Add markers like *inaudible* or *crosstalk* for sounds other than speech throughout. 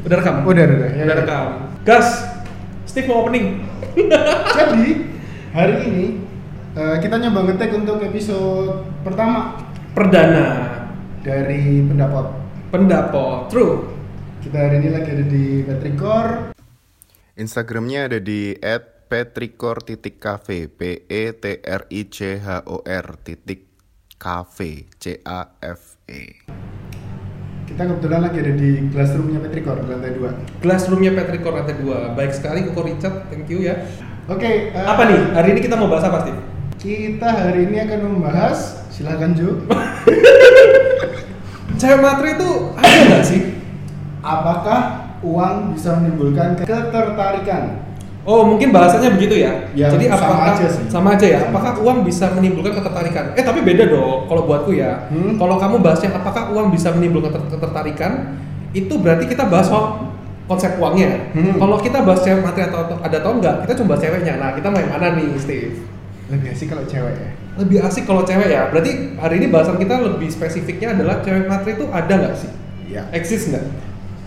Udah rekam? Udah, udah, udah. Ya, Udah ya. rekam. Gas, Steve mau opening. *laughs* Jadi hari ini eh, kita nyoba ngetek untuk episode pertama Perdana, dari pendapat. pendapat, true. Kita hari ini lagi ada di Petrikor. Instagramnya ada di @petricor.cafe p e t r i c h o r titik cafe c a f e Kita kebetulan lagi ada di classroomnya Petrikor di lantai 2 Classroomnya Patrick Core lantai 2. Baik sekali Koko Richard, thank you ya. Oke, eh, Apa nih? Hari ini kita mau bahas apa, Steve? Kita hari ini akan membahas, silahkan Jo, *laughs* Cewek matre itu ada nggak sih? apakah uang bisa menimbulkan ketertarikan? Oh, mungkin bahasanya begitu ya. Ya, Jadi sama apakah aja sih. sama aja ya? Sama. Apakah uang bisa menimbulkan ketertarikan? Eh, tapi beda dong kalau buatku ya. Hmm. Kalau kamu bahasnya apakah uang bisa menimbulkan keter- ketertarikan, itu berarti kita bahas soal konsep uangnya. Hmm. Kalau kita bahas cewek matre atau ada atau enggak, kita coba ceweknya. Nah, kita mau yang mana nih, Steve? Lebih asik kalau cewek ya. Lebih asik kalau cewek ya. Berarti hari ini bahasan kita lebih spesifiknya adalah cewek matre itu ada nggak sih? Iya. Eksis nggak?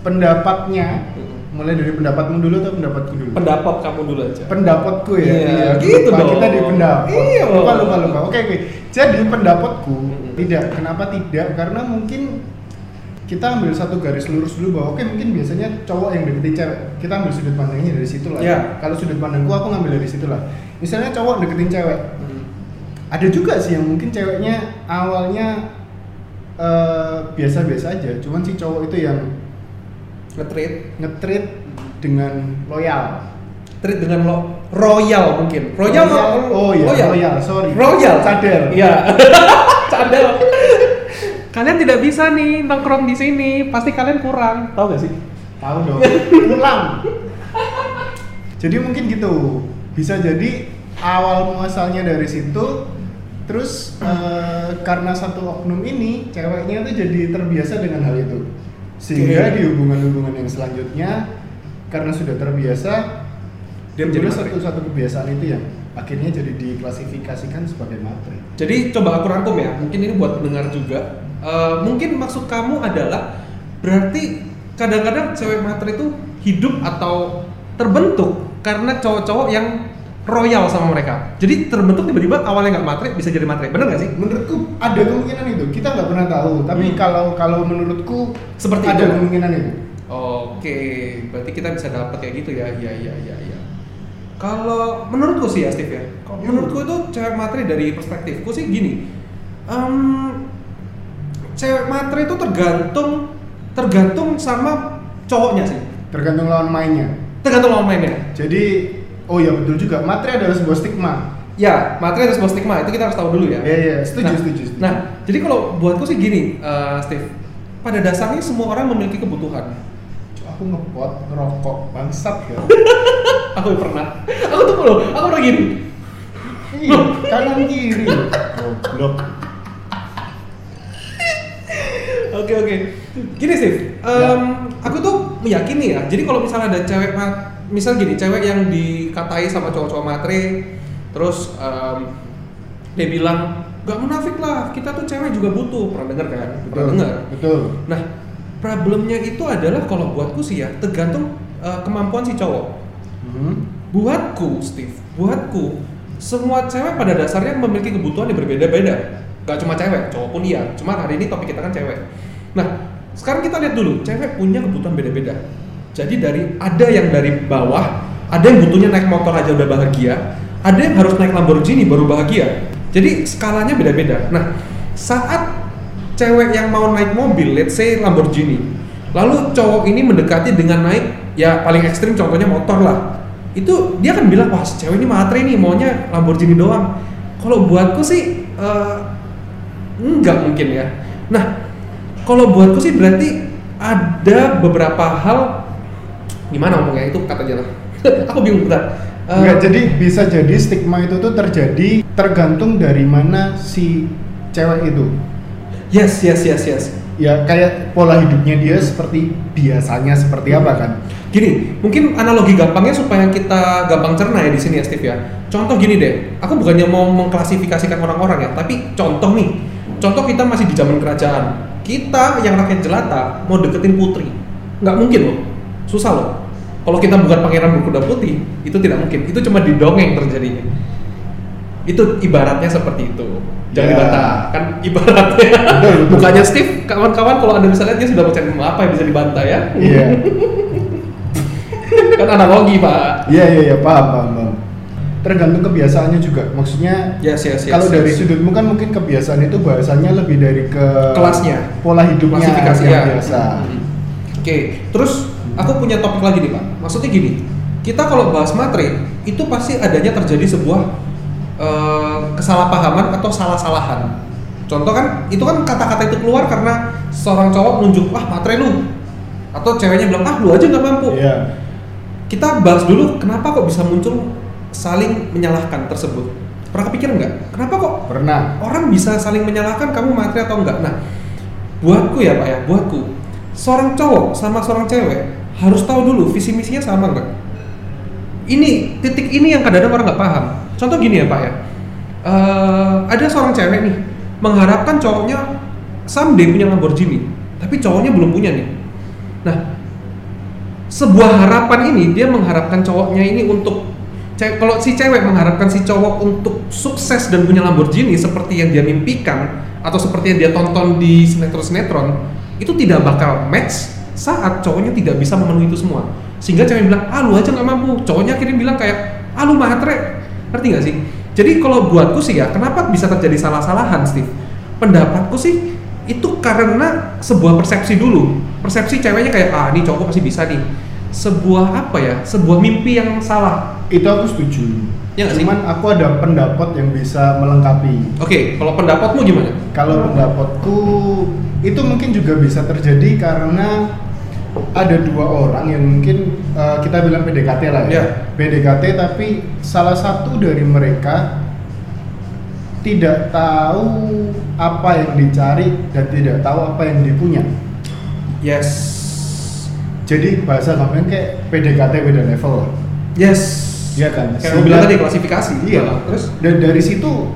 Pendapatnya, mulai dari pendapatmu dulu atau pendapatku dulu? Pendapat kamu dulu aja. pendapatku ya. Iya, gitu lupa, dong. Kita di pendapat. Iya. Lupa lupa lupa. Oke oke. Jadi pendapatku Mm-mm. tidak. Kenapa tidak? Karena mungkin kita ambil satu garis lurus dulu bahwa oke mungkin biasanya cowok yang deketin cewek kita ambil sudut pandangnya dari situ lah. Iya. Kalau sudut pandangku aku ngambil dari situ lah. Misalnya cowok deketin cewek, Hmm. ada juga sih yang mungkin ceweknya awalnya eh, biasa-biasa aja, cuman si cowok itu yang Nge-treat nge-treat dengan loyal. treat dengan lo royal mungkin royal Royal, oh iya, royal, sorry. royal Cadel. iya *laughs* cadel kalian tidak bisa nih nongkrong di sini pasti kalian kurang tahu gak sih Tahu dong. *laughs* Ulang. jadi mungkin gitu. Bisa jadi awal muasalnya dari situ terus eh, karena satu oknum ini ceweknya tuh jadi terbiasa dengan hal itu. Sehingga Oke. di hubungan-hubungan yang selanjutnya karena sudah terbiasa Dia menjadi satu-satu kebiasaan itu yang akhirnya jadi diklasifikasikan sebagai matre. jadi coba aku rangkum ya mungkin ini buat pendengar juga Eh, mungkin maksud kamu adalah berarti kadang-kadang cewek matre itu hidup atau terbentuk karena cowok-cowok yang royal sama mereka jadi terbentuk tiba-tiba awalnya nggak matre bisa jadi matre bener nggak sih Menurutku ada kemungkinan itu. Kita nggak pernah tahu. Tapi Hmm. kalau kalau menurutku Seperti ada itu. kemungkinan itu. Oke, berarti kita bisa dapat kayak gitu ya. Iya, iya, iya, iya. Kalau menurutku sih ya, Steve ya. Kalau Iya. menurutku itu cewek matre dari perspektifku sih gini. Em, cewek matre itu tergantung tergantung sama cowoknya sih. Tergantung lawan mainnya. Tergantung lawan mainnya. Jadi, oh ya betul juga. Matre adalah sebuah stigma. Ya, matre itu sebuah stigma, itu kita harus tahu dulu ya. Iya, iya. Setuju, nah, setuju, setuju. Nah, jadi kalau buatku sih gini, eh, Steve. Pada dasarnya semua orang memiliki kebutuhan. Cuk, Aku ngepot, ngerokok, bangsat ya. *laughs* Aku pernah. Aku tuh loh, aku pernah gini. Iya, kanan kiri. Goblok. Oke oke. Gini Steve, em, aku tuh meyakini ya. Jadi kalau misalnya ada cewek, misal gini, cewek yang dikatai sama cowok-cowok matre, terus em, dia bilang gak munafik lah, kita tuh cewek juga butuh. Pernah dengar kan? Pernah dengar. Betul. Nah, problemnya itu adalah kalau buatku sih ya, tergantung eh, kemampuan si cowok. Hmm. Buatku, Steve, buatku, semua cewek pada dasarnya memiliki kebutuhan yang berbeda-beda. Gak cuma cewek, cowok pun iya. Cuma hari ini topik kita kan cewek. Nah, sekarang kita lihat dulu, cewek punya kebutuhan beda-beda. Jadi dari ada yang dari bawah, ada yang butuhnya naik motor aja udah bahagia, ada yang harus naik Lamborghini baru bahagia. Jadi skalanya beda-beda. Nah, saat cewek yang mau naik mobil, let's say Lamborghini, lalu cowok ini mendekati dengan naik ya paling ekstrim contohnya motor lah itu dia akan bilang wah cewek ini matre nih maunya Lamborghini doang kalau buatku sih eh, enggak mungkin ya nah kalau buatku sih berarti ada beberapa hal gimana ngomongnya? Itu kata jalan *laughs* aku bingung bentar. Eh, Enggak, jadi bisa jadi stigma itu tuh terjadi tergantung dari mana si cewek itu. yes yes yes yes. Ya kayak pola hidupnya dia seperti biasanya seperti apa kan? Gini, mungkin analogi gampangnya supaya kita gampang cerna ya di sini ya Steve ya. Contoh gini deh, aku bukannya mau mengklasifikasikan orang-orang ya, tapi contoh nih, contoh kita masih di zaman kerajaan, kita yang rakyat jelata mau deketin putri, nggak mungkin loh. susah loh kalau kita bukan pangeran berkuda putih itu tidak mungkin itu cuma di dongeng terjadinya itu ibaratnya seperti itu jangan Ya. dibantah kan ibaratnya Betul, betul. bukannya Steve kawan-kawan kalau anda bisa lihat dia sudah mencari apa yang bisa dibantah ya Iya. *laughs* kan analogi pak Iya iya iya paham paham paham. Tergantung kebiasaannya juga. Maksudnya yes yes yes kalau dari yes. sudutmu kan mungkin kebiasaan itu bahasanya lebih dari ke Kelasnya. pola hidupnya yang ya biasa. Hmm. oke terus aku punya topik lagi nih pak. Maksudnya gini kita kalau bahas materi itu pasti adanya terjadi sebuah eh, kesalahpahaman atau salah-salahan. Contoh kan itu kan kata-kata itu keluar karena seorang cowok nunjuk wah materi lu. Atau ceweknya bilang ah lu aja nggak mampu. Iya. kita bahas dulu kenapa kok bisa muncul saling menyalahkan tersebut? Pernah kepikiran nggak? Kenapa kok Pernah. orang bisa saling menyalahkan kamu materi atau enggak nah buatku ya pak ya buatku seorang cowok sama seorang cewek harus tahu dulu visi misinya sama enggak ini titik ini yang kadang-kadang orang nggak paham. Contoh gini ya pak ya. Eh, ada seorang cewek nih mengharapkan cowoknya someday punya Lamborghini tapi cowoknya belum punya nih. Nah sebuah harapan ini dia mengharapkan cowoknya ini untuk kalau si cewek mengharapkan si cowok untuk sukses dan punya Lamborghini seperti yang dia mimpikan atau seperti yang dia tonton di sinetron-sinetron itu tidak bakal match saat cowoknya tidak bisa memenuhi itu semua. Sehingga cewek bilang ah lu aja nggak mampu. Cowoknya akhirnya bilang kayak ah lu matre ngerti nggak sih? Jadi kalau buatku sih ya kenapa bisa terjadi salah-salahan Steve? Pendapatku sih itu karena sebuah persepsi dulu. Persepsi ceweknya kayak ah ini cowok pasti bisa nih sebuah apa ya sebuah mimpi yang salah Itu aku setuju. Ya nggak sih? Cuman aku ada pendapat yang bisa melengkapi. oke kalau pendapatmu gimana Kalau pendapatku itu mungkin juga bisa terjadi karena ada dua orang yang mungkin eh, kita bilang PDKT lah ya. Ya. PDKT tapi salah satu dari mereka tidak tahu apa yang dicari dan tidak tahu apa yang dipunya. yes Jadi bahasa gampang kayak PDKT beda level lah. yes Iya kan? kayak bilang Sehingga- tadi klasifikasi Iya. terus Dan dari situ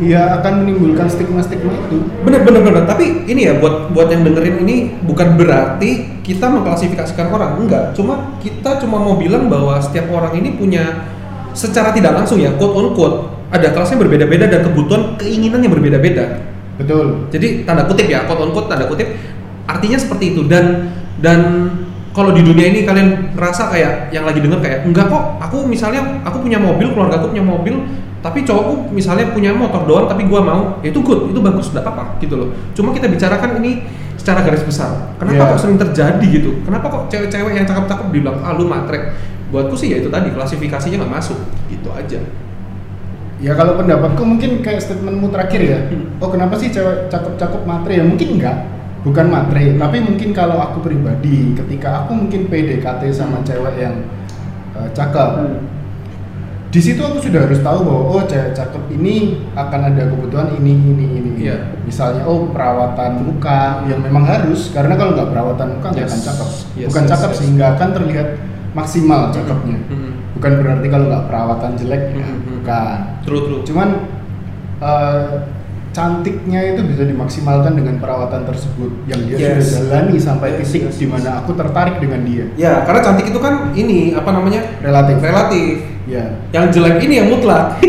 ya akan menimbulkan stigma-stigma itu. bener bener bener tapi ini ya buat buat yang dengerin ini bukan berarti kita mengklasifikasikan orang enggak cuma kita cuma mau bilang bahwa setiap orang ini punya secara tidak langsung ya quote on quote ada kelasnya berbeda-beda dan kebutuhan keinginannya berbeda-beda Betul. jadi tanda kutip ya quote on quote tanda kutip artinya seperti itu dan dan kalau di dunia ini kalian ngerasa kayak yang lagi denger kayak enggak kok aku misalnya aku punya mobil keluarga aku punya mobil tapi cowokku misalnya punya motor doang tapi gua mau ya itu good itu bagus tidak apa-apa gitu loh cuma kita bicarakan ini secara garis besar kenapa Iya. kok sering terjadi gitu kenapa kok cewek-cewek yang cakep-cakep dibilang ah lu matre buatku sih ya itu tadi klasifikasinya nggak masuk gitu aja Ya kalau pendapatku mungkin kayak statementmu terakhir ya. Hmm. Oh kenapa sih cewek cakep-cakep matre ya? Mungkin enggak. Bukan matre, tapi mungkin kalau aku pribadi ketika aku mungkin PDKT sama cewek yang eh, cakep. Di situ aku sudah harus tahu bahwa oh cewek cakep ini akan ada kebutuhan ini ini ini. ini. Iya. Misalnya oh perawatan muka yang memang harus karena kalau nggak perawatan muka nggak Yes. akan cakep. Yes, Bukan yes, cakep yes. sehingga akan terlihat maksimal cakepnya. Mhm. Bukan berarti kalau nggak perawatan jelek ya. Mhm. Bukan. true true Cuman eh, cantiknya itu bisa dimaksimalkan dengan perawatan tersebut yang dia Yes. sudah jalani sampai Yes, titik yes, di mana aku tertarik dengan dia. ya karena cantik itu kan ini apa namanya Relatif. relatif Ya. yang jelek ini yang mutlak. *laughs*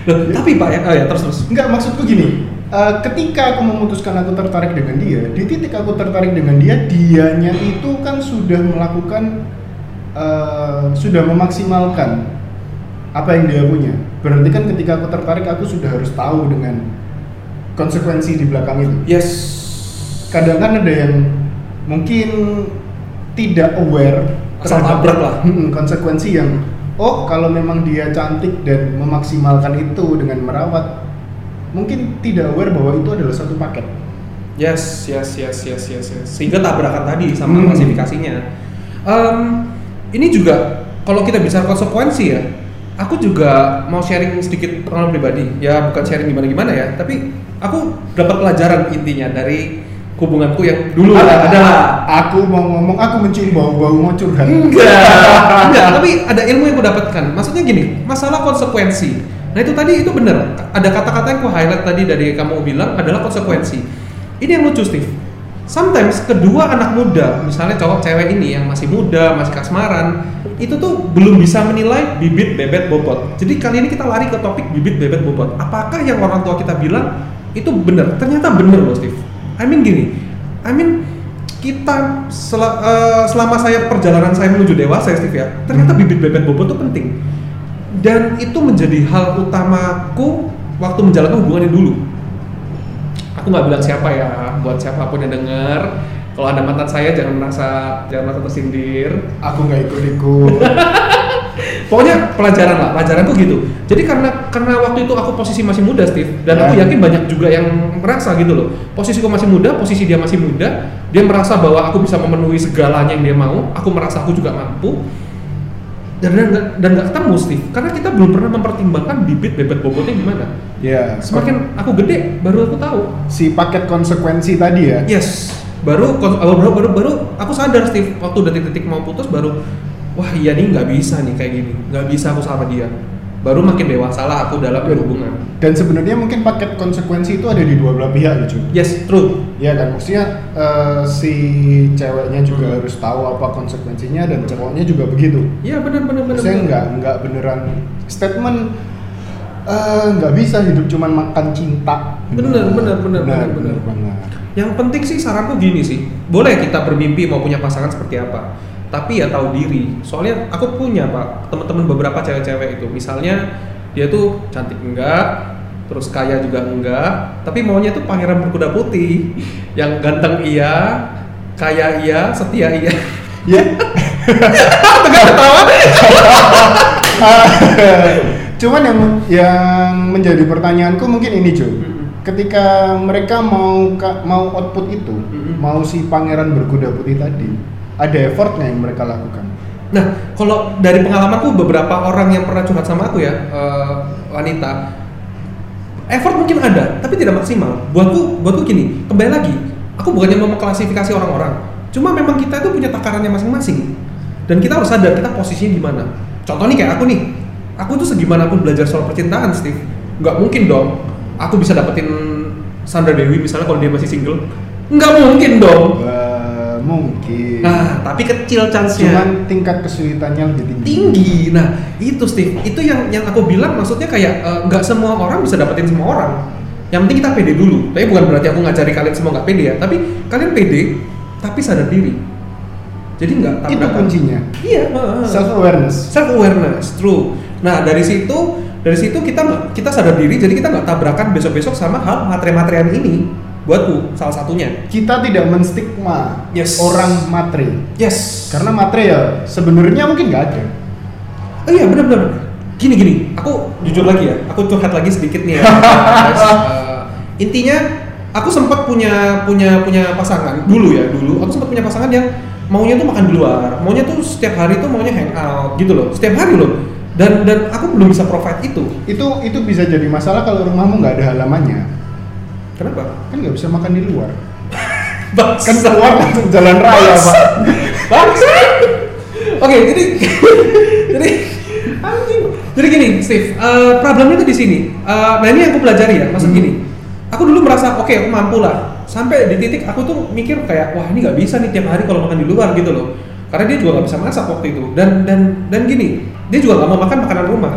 Loh, tapi Pak ya, oh ya terus terus. Enggak maksudku gini. eh, ketika aku memutuskan aku tertarik dengan dia, di titik aku tertarik dengan dia, dianya itu kan sudah melakukan, eh, sudah memaksimalkan apa yang dia punya. Berarti kan ketika aku tertarik, aku sudah harus tahu dengan konsekuensi di belakang itu. Yes. kadang kan ada yang mungkin tidak aware Asal tabrak lah. *laughs* Mm, konsekuensi yang oh kalau memang dia cantik dan memaksimalkan itu dengan merawat mungkin tidak aware bahwa itu adalah satu paket Yes, yes, yes, yes, yes, yes. Sehingga tabrakan tadi sama Hmm. klasifikasinya. Em, ini juga kalau kita bicara konsekuensi ya, aku juga mau sharing sedikit pengalaman pribadi. Ya bukan sharing gimana gimana ya, tapi aku dapat pelajaran intinya dari hubunganku yang dulu. Ah, adalah aku mau ngomong aku mencium bau-bau mau curhat enggak. *laughs* Enggak tapi ada ilmu yang aku dapatkan. Maksudnya gini masalah konsekuensi. Nah itu tadi itu benar. Ada kata-kata yang aku highlight tadi dari kamu bilang adalah konsekuensi. Ini yang lucu Steve sometimes kedua anak muda, misalnya cowok cewek ini yang masih muda, masih kasmaran, itu tuh belum bisa menilai bibit bebet bobot. Jadi kali ini kita lari ke topik bibit bebet bobot. Apakah yang orang tua kita bilang itu benar? Ternyata benar loh Steve. I mean gini, I mean kita sel- eh, selama saya perjalanan saya menuju dewasa ya Steve ya, ternyata bibit bebet bobot itu penting. Dan itu menjadi hal utamaku waktu menjalankan hubungan yang dulu aku nggak bilang siapa ya buat siapa pun yang denger. Kalau ada mantan saya jangan merasa jangan merasa tersindir. Aku nggak ikut-ikut. *laughs* pokoknya pelajaran lah pelajaranku gitu. Jadi karena karena waktu itu aku posisi masih muda Steve dan aku Ya. yakin banyak juga yang merasa gitu loh. Posisiku masih muda posisi dia masih muda dia merasa bahwa aku bisa memenuhi segalanya yang dia mau aku merasa aku juga mampu dan dan nggak- dan nggak ketemu Steve. Karena kita belum pernah mempertimbangkan bibit bebet bobotnya gimana. Ya, semakin aku gede baru aku tahu. Si paket konsekuensi tadi ya. Yes, baru baru baru baru, aku sadar Steve. Waktu detik-detik mau putus baru wah iya nih nggak bisa nih kayak gini. Nggak bisa aku sama dia. Baru makin dewasa lah aku dalam hubungan Dan sebenarnya mungkin paket konsekuensi itu ada di dua belah pihak lucu. yes true Ya kan, maksudnya eh, si ceweknya juga Hmm. harus tahu apa konsekuensinya dan cowoknya juga begitu. iya benar benar benar benar. nggak nggak beneran statement eh, nggak bisa hidup cuman makan cinta. Bener, bener, bener, bener, bener. banget. yang penting sih saranku gini sih boleh kita bermimpi mau punya pasangan seperti apa tapi ya tahu diri soalnya aku punya pak teman-teman beberapa cewek-cewek itu misalnya dia tuh cantik enggak terus kaya juga enggak. Tapi maunya tuh pangeran berkuda putih. Yang ganteng iya kaya iya setia iya. *laughs* Ya, tegar ketawa. *laughs* Cuman yang yang menjadi pertanyaanku mungkin ini Jo. Ketika mereka mau mau output itu, mau si pangeran berkuda putih tadi, ada effortnya yang mereka lakukan. Nah, kalau dari pengalamanku beberapa orang yang pernah curhat sama aku ya, eh, wanita, effort mungkin ada, tapi tidak maksimal. Buatku, buatku gini, kembali lagi, aku bukannya mau mengklasifikasi orang-orang, cuma memang kita itu punya takarannya masing-masing, dan kita harus sadar kita posisinya di mana. Contoh nih kayak aku nih, aku tuh segimana aku belajar soal percintaan, Steve, nggak mungkin dong, aku bisa dapetin Sandra Dewi misalnya kalau dia masih single, nggak mungkin dong. Mungkin. Nah, tapi kecil chance-nya cuman tingkat kesulitannya lebih tinggi. tinggi. Nah, itu Steve, itu yang yang aku bilang maksudnya kayak eh, nggak semua orang bisa dapetin semua orang. Yang penting kita pede dulu. Tapi bukan berarti aku ngajari kalian semua nggak pede ya, tapi kalian pede tapi sadar diri. Jadi nggak Itu tabrakan. kuncinya. Iya, Self awareness. self awareness, true. Nah, dari situ dari situ kita kita sadar diri, jadi kita nggak tabrakan besok-besok sama hal materi-materian ini. Buatku salah satunya. Kita tidak menstigma Yes. orang matre. Yes. Karena matre ya sebenarnya mungkin nggak ada. Oh iya benar-benar. Gini gini, aku jujur lagi ya, aku curhat lagi sedikit nih ya. *laughs* guys. Eh, intinya, aku sempat punya punya punya pasangan dulu ya dulu. Aku sempat punya pasangan yang maunya tuh makan di luar, maunya tuh setiap hari tuh maunya hangout gitu loh, setiap hari loh. Dan dan aku belum bisa provide itu. Itu itu bisa jadi masalah kalau rumahmu nggak ada halamannya. Kenapa? Kan nggak bisa makan di luar. Bangsa. *laughs* Kan keluar langsung jalan raya. Pak. Bangsa. Oke, jadi *laughs* jadi anjing. Jadi gini, Steve, eh, problemnya tuh di sini. Eh, nah ini yang aku pelajari ya, maksud Hmm. gini. Aku dulu merasa oke, aku mampu lah. Sampai di titik aku tuh mikir kayak wah ini nggak bisa nih tiap hari kalau makan di luar gitu loh. Karena dia juga nggak bisa masak waktu itu. Dan dan dan gini, dia juga nggak mau makan makanan rumah.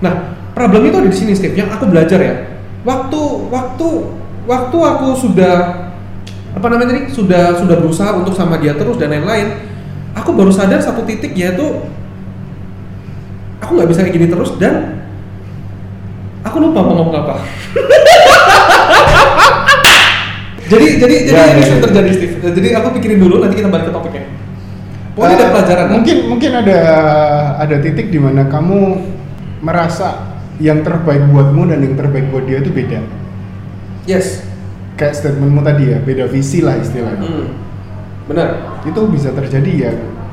Nah, problem itu ada di sini, Steve. Yang aku belajar ya. Waktu waktu waktu aku sudah apa namanya tadi sudah sudah berusaha untuk sama dia terus dan lain-lain aku baru sadar satu titik yaitu aku nggak bisa kayak gini terus dan aku lupa mau ngomong apa *laughs* jadi jadi jadi Ya, ini ya, ya. terjadi Steve jadi aku pikirin dulu nanti kita balik ke topiknya pokoknya ada Eh, pelajaran kan? Mungkin mungkin ada ada titik di mana kamu merasa yang terbaik buatmu dan yang terbaik buat dia itu beda. Yes Kayak statementmu tadi ya, beda visi lah istilahnya. Hmm. benar Itu bisa terjadi ya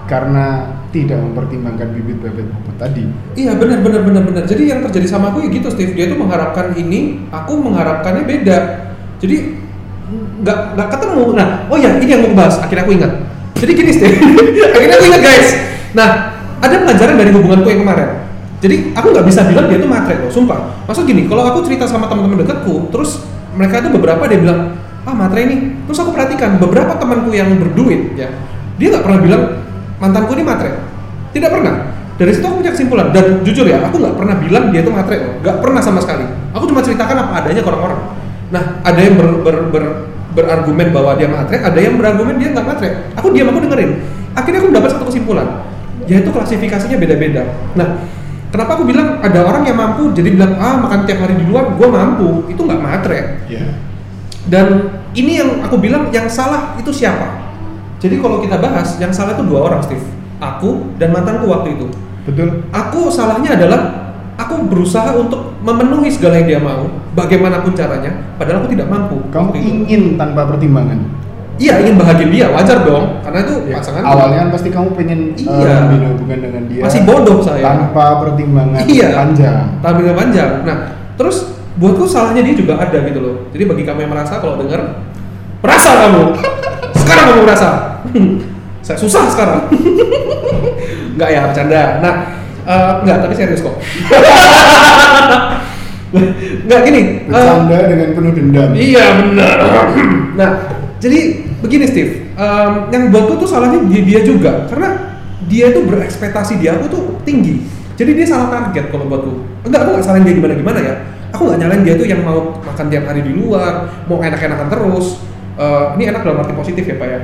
karena tidak mempertimbangkan bibit bebet bobot tadi. Iya benar benar benar benar. Jadi yang terjadi sama aku ya gitu Steve. Dia tuh mengharapkan ini, aku mengharapkannya beda. Jadi nggak nggak ketemu. Nah, oh ya ini yang mau bahas. Akhirnya aku ingat. Jadi gini Steve. *laughs* Akhirnya aku ingat guys. Nah, ada pelajaran dari hubunganku yang kemarin. Jadi aku nggak bisa bilang dia tuh matre loh, sumpah. Maksud gini, kalau aku cerita sama teman-teman dekatku, terus mereka tuh beberapa dia bilang, ah matre ini terus aku perhatikan beberapa temanku yang berduit ya dia nggak pernah bilang mantanku ini matre. Tidak pernah. Dari situ aku punya kesimpulan. Dan jujur ya aku nggak pernah bilang dia itu matre loh. Nggak pernah sama sekali. Aku cuma ceritakan apa adanya ke orang-orang. Nah ada yang ber, ber, ber- berargumen bahwa dia matre ada yang berargumen dia nggak matre. Aku diam aku dengerin. Akhirnya aku mendapat satu kesimpulan yaitu klasifikasinya beda-beda. Nah kenapa aku bilang ada orang yang mampu jadi bilang ah makan tiap hari di luar gua mampu itu nggak matre ya dan ini yang aku bilang yang salah itu siapa? Jadi kalau kita bahas, yang salah itu dua orang, Steve. Aku dan mantanku waktu itu. betul Aku salahnya adalah aku berusaha untuk memenuhi segala yang dia mau, bagaimanapun caranya, padahal aku tidak mampu. kamu waktu itu. ingin tanpa pertimbangan Iya, ingin bahagia dia, wajar dong. Karena itu Ya, pasangan awalnya kan pasti kamu pengen eh, Iya. membina hubungan dengan dia masih bodoh saya. tanpa pertimbangan Iya. panjang tampilnya panjang. Nah, terus buatku salahnya dia juga ada gitu loh. Jadi bagi kamu yang merasa kalau denger, merasa kamu. *laughs* Sekarang kamu merasa. *laughs* Saya susah sekarang. *laughs* Enggak ya, bercanda. Nah, eh, enggak, tapi serius kok. enggak gini. eh, bercanda dengan penuh dendam Iya benar. *clears throat* nah, jadi begini Steve, Em, yang buatku tuh salahnya di dia juga karena dia tuh berekspektasi di aku tuh tinggi. Jadi dia salah target kalau buatku. Enggak, aku nggak salahin dia gimana gimana ya. Aku nggak nyalain dia tuh yang mau makan tiap hari di luar, mau enak-enakan terus. Eh, ini enak dalam arti positif ya pak ya.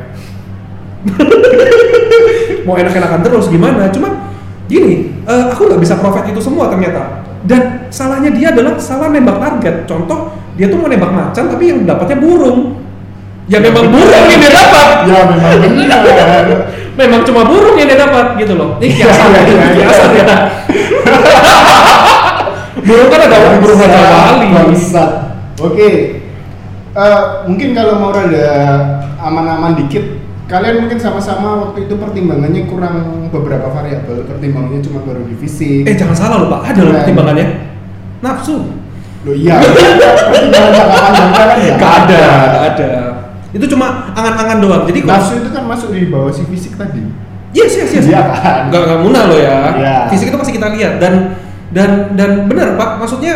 *laughs* mau enak-enakan terus gimana? Cuma gini, eh, aku nggak bisa profit itu semua ternyata. Dan salahnya dia adalah salah nembak target. Contoh, dia tuh mau nembak macan tapi yang dapatnya burung. Ya memang burung yang dia dapat. ya memang benar Memang cuma burung yang dia dapat gitu loh. Ini kiasan, Iya, iya, iya. kiasan ya. *laughs* burung kan ada burung raja wali. Bangsat. Oke. Eh, mungkin kalau mau rada aman-aman dikit, kalian mungkin sama-sama waktu itu pertimbangannya kurang beberapa variabel. Pertimbangannya cuma baru di fisik. Eh jangan salah loh pak, ada loh pertimbangannya. Nafsu. Loh iya. pertimbangan jangka panjang kan ya? Gak ada, gak ada. Itu cuma angan-angan doang. Jadi Nafsu itu kan masuk di bawah si fisik tadi. Yes, yes, yes. Iya kan? Gak, gak munah loh ya. Iya. Fisik itu pasti kita lihat dan dan dan benar pak. Maksudnya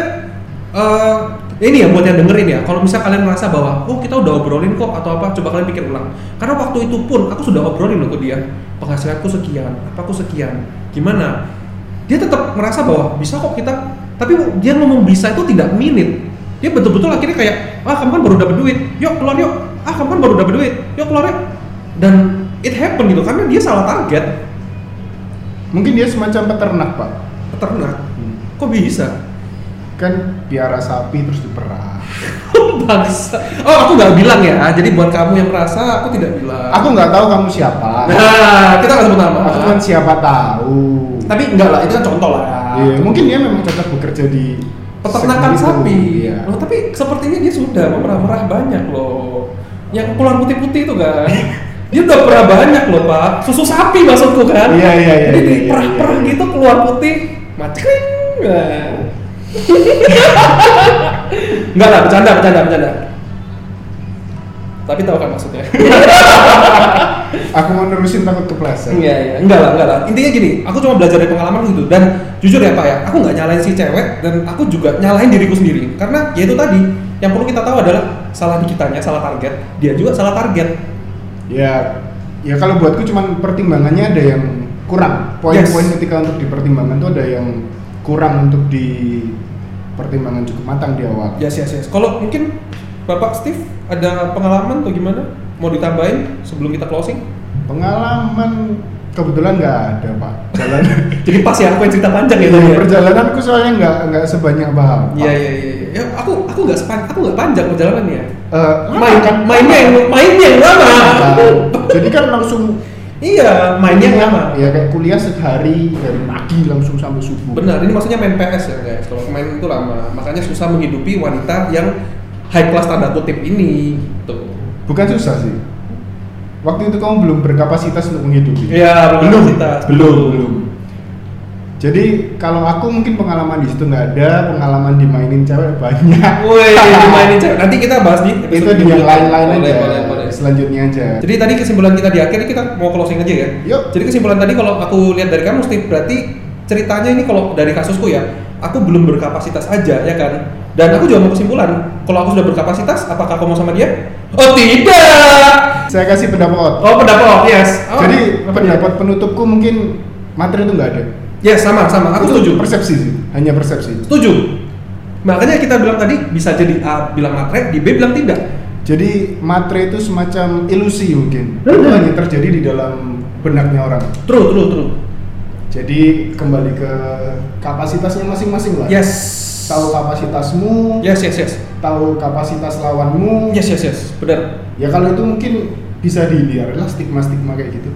eh, ini ya buat yang dengerin ya. Kalau misal kalian merasa bahwa oh kita udah obrolin kok atau apa, coba kalian pikir ulang. Karena waktu itu pun aku sudah obrolin loh ke dia. Penghasilanku sekian, apa aku sekian, gimana? Dia tetap merasa bahwa bisa kok kita. Tapi dia ngomong bisa itu tidak minit. Dia betul-betul akhirnya kayak ah kamu kan baru dapat duit, yuk keluar yuk. Ah kamu kan baru dapat duit, yuk keluar. Dan it happen gitu karena dia salah target Mungkin dia semacam peternak, Pak. peternak kok bisa Kan piara sapi terus diperah. *laughs* bangsa oh aku nggak bilang ya jadi buat kamu yang merasa aku tidak bilang Aku nggak tahu kamu siapa. nah kita nggak sebut nama Aku kan siapa tahu. tapi enggak lah itu kan contoh lah Iya, mungkin dia memang cocok bekerja di peternakan sapi Iya. loh tapi sepertinya dia sudah memerah-merah banyak loh yang keluar putih-putih itu kan? Dia udah perah banyak loh pak. Susu sapi maksudku kan? Iya, iya, iya, jadi iya, iya, perah-perah iya. gitu keluar putih macring Nah. enggak lah bercanda bercanda bercanda. Tapi tahu kan maksudnya? Aku mau nerusin takut kepleset. Iya iya, enggak lah, enggak lah. Intinya gini, aku cuma belajar dari pengalaman gitu. Dan jujur ya Pak ya, aku nggak nyalain si cewek dan aku juga nyalain diriku sendiri. Karena ya itu tadi yang perlu kita tahu adalah salah di kitanya, salah target, dia juga salah target. Ya, ya kalau buatku cuman pertimbangannya ada yang kurang. Poin-poin ketika untuk dipertimbangkan tuh ada yang kurang untuk di pertimbangan cukup matang di awal. Yes yes yes. Kalau mungkin Bapak Steve ada pengalaman atau gimana? Mau ditambahin sebelum kita closing? Pengalaman kebetulan nggak ada pak. Jalan. *laughs* Jadi pas ya aku yang cerita panjang ya ya. Perjalananku soalnya nggak nggak sebanyak Bapak. Iya iya iya. Iya. Ya, aku aku nggak sepan, aku nggak panjang perjalanannya. Eh, Main kan mainnya yang mainnya yang lama. Tahu. *laughs* Jadi kan langsung Iya, mainnya yang lama. Ya kayak kuliah sehari dari pagi langsung sampai subuh. Benar, ini maksudnya main PS ya guys. Kalau main itu lama, makanya susah menghidupi wanita yang high class tanda kutip ini. Tuh. Bukan susah sih. Waktu itu kamu belum berkapasitas untuk menghidupi. Iya, belum belum, belum. Jadi kalau aku mungkin pengalaman di situ nggak ada, pengalaman dimainin cewek banyak. Woi, dimainin cewek. Nanti kita bahas di itu di yang lain-lain aja. boleh, boleh. Selanjutnya aja. Jadi tadi kesimpulan kita di akhir kita mau closing aja ya. Yuk. Jadi kesimpulan tadi kalau aku lihat dari kamu Steve berarti ceritanya ini kalau dari kasusku ya, aku belum berkapasitas aja ya kan. Dan aku juga mau kesimpulan, kalau aku sudah berkapasitas, apakah kamu mau sama dia? Oh tidak. Saya kasih pendapat. Oh pendapat, yes. Oh, Jadi pendapat penutupku mungkin materi itu nggak ada. Yes sama sama. Aku setuju. Persepsi sih, hanya persepsi. Setuju. Makanya kita bilang tadi bisa jadi A bilang matre, di B bilang tidak. Jadi materi itu semacam ilusi mungkin. Itu hanya terjadi di dalam benaknya orang. True, true, true. Jadi kembali ke kapasitasnya masing-masing lah. Yes. Tahu kapasitasmu, Yes, yes, yes. tahu kapasitas lawanmu. Yes, yes, yes. Benar. Ya kalau itu mungkin bisa dihindari lah stigma-stigma kayak gitu.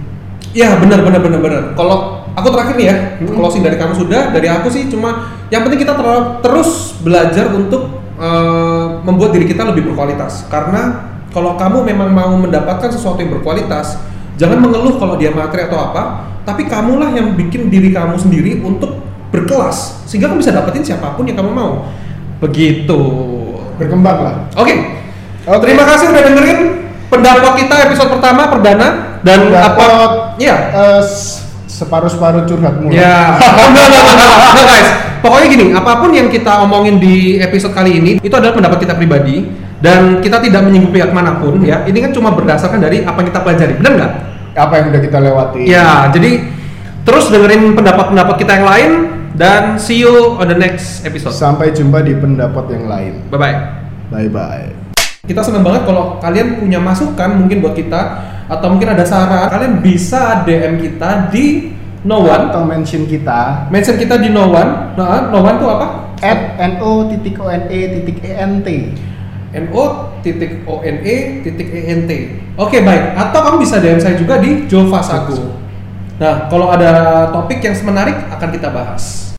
Ya benar benar benar benar. Kalau aku terakhir nih ya, Hmm. closing dari kamu sudah, dari aku sih cuma yang penting kita ter- terus belajar untuk eh, membuat diri kita lebih berkualitas. Karena kalau kamu memang mau mendapatkan sesuatu yang berkualitas, jangan mengeluh kalau dia materi atau apa, tapi kamulah yang bikin diri kamu sendiri untuk berkelas sehingga kamu bisa dapetin siapa pun yang kamu mau. Begitu. Berkembang lah. Oke. Oke. Terima kasih udah dengerin pendapat kita episode pertama perdana dan apa? S- separuh-separuh curhat mulu. Ya, *laughs* oh, guys. Pokoknya gini, apa pun yang kita omongin di episode kali ini itu adalah pendapat kita pribadi dan kita tidak menyinggung pihak mana pun ya. Ini kan cuma berdasarkan dari apa yang kita pelajari, benar nggak? Apa yang udah kita lewati. Ya, jadi terus dengerin pendapat-pendapat kita yang lain dan see you on the next episode. Sampai jumpa di pendapat yang lain. Bye bye. Bye bye. Kita senang banget kalau kalian punya masukan mungkin buat kita atau mungkin ada saran, kalian bisa DM kita di no one, Atau mention kita mention kita di no one. Nah, no one tuh apa? at no titik one titik ent. no titik o n e titik e n t. Oke baik. Atau kamu bisa DM saya juga di Jova Sagu. Nah kalau ada topik yang menarik akan kita bahas.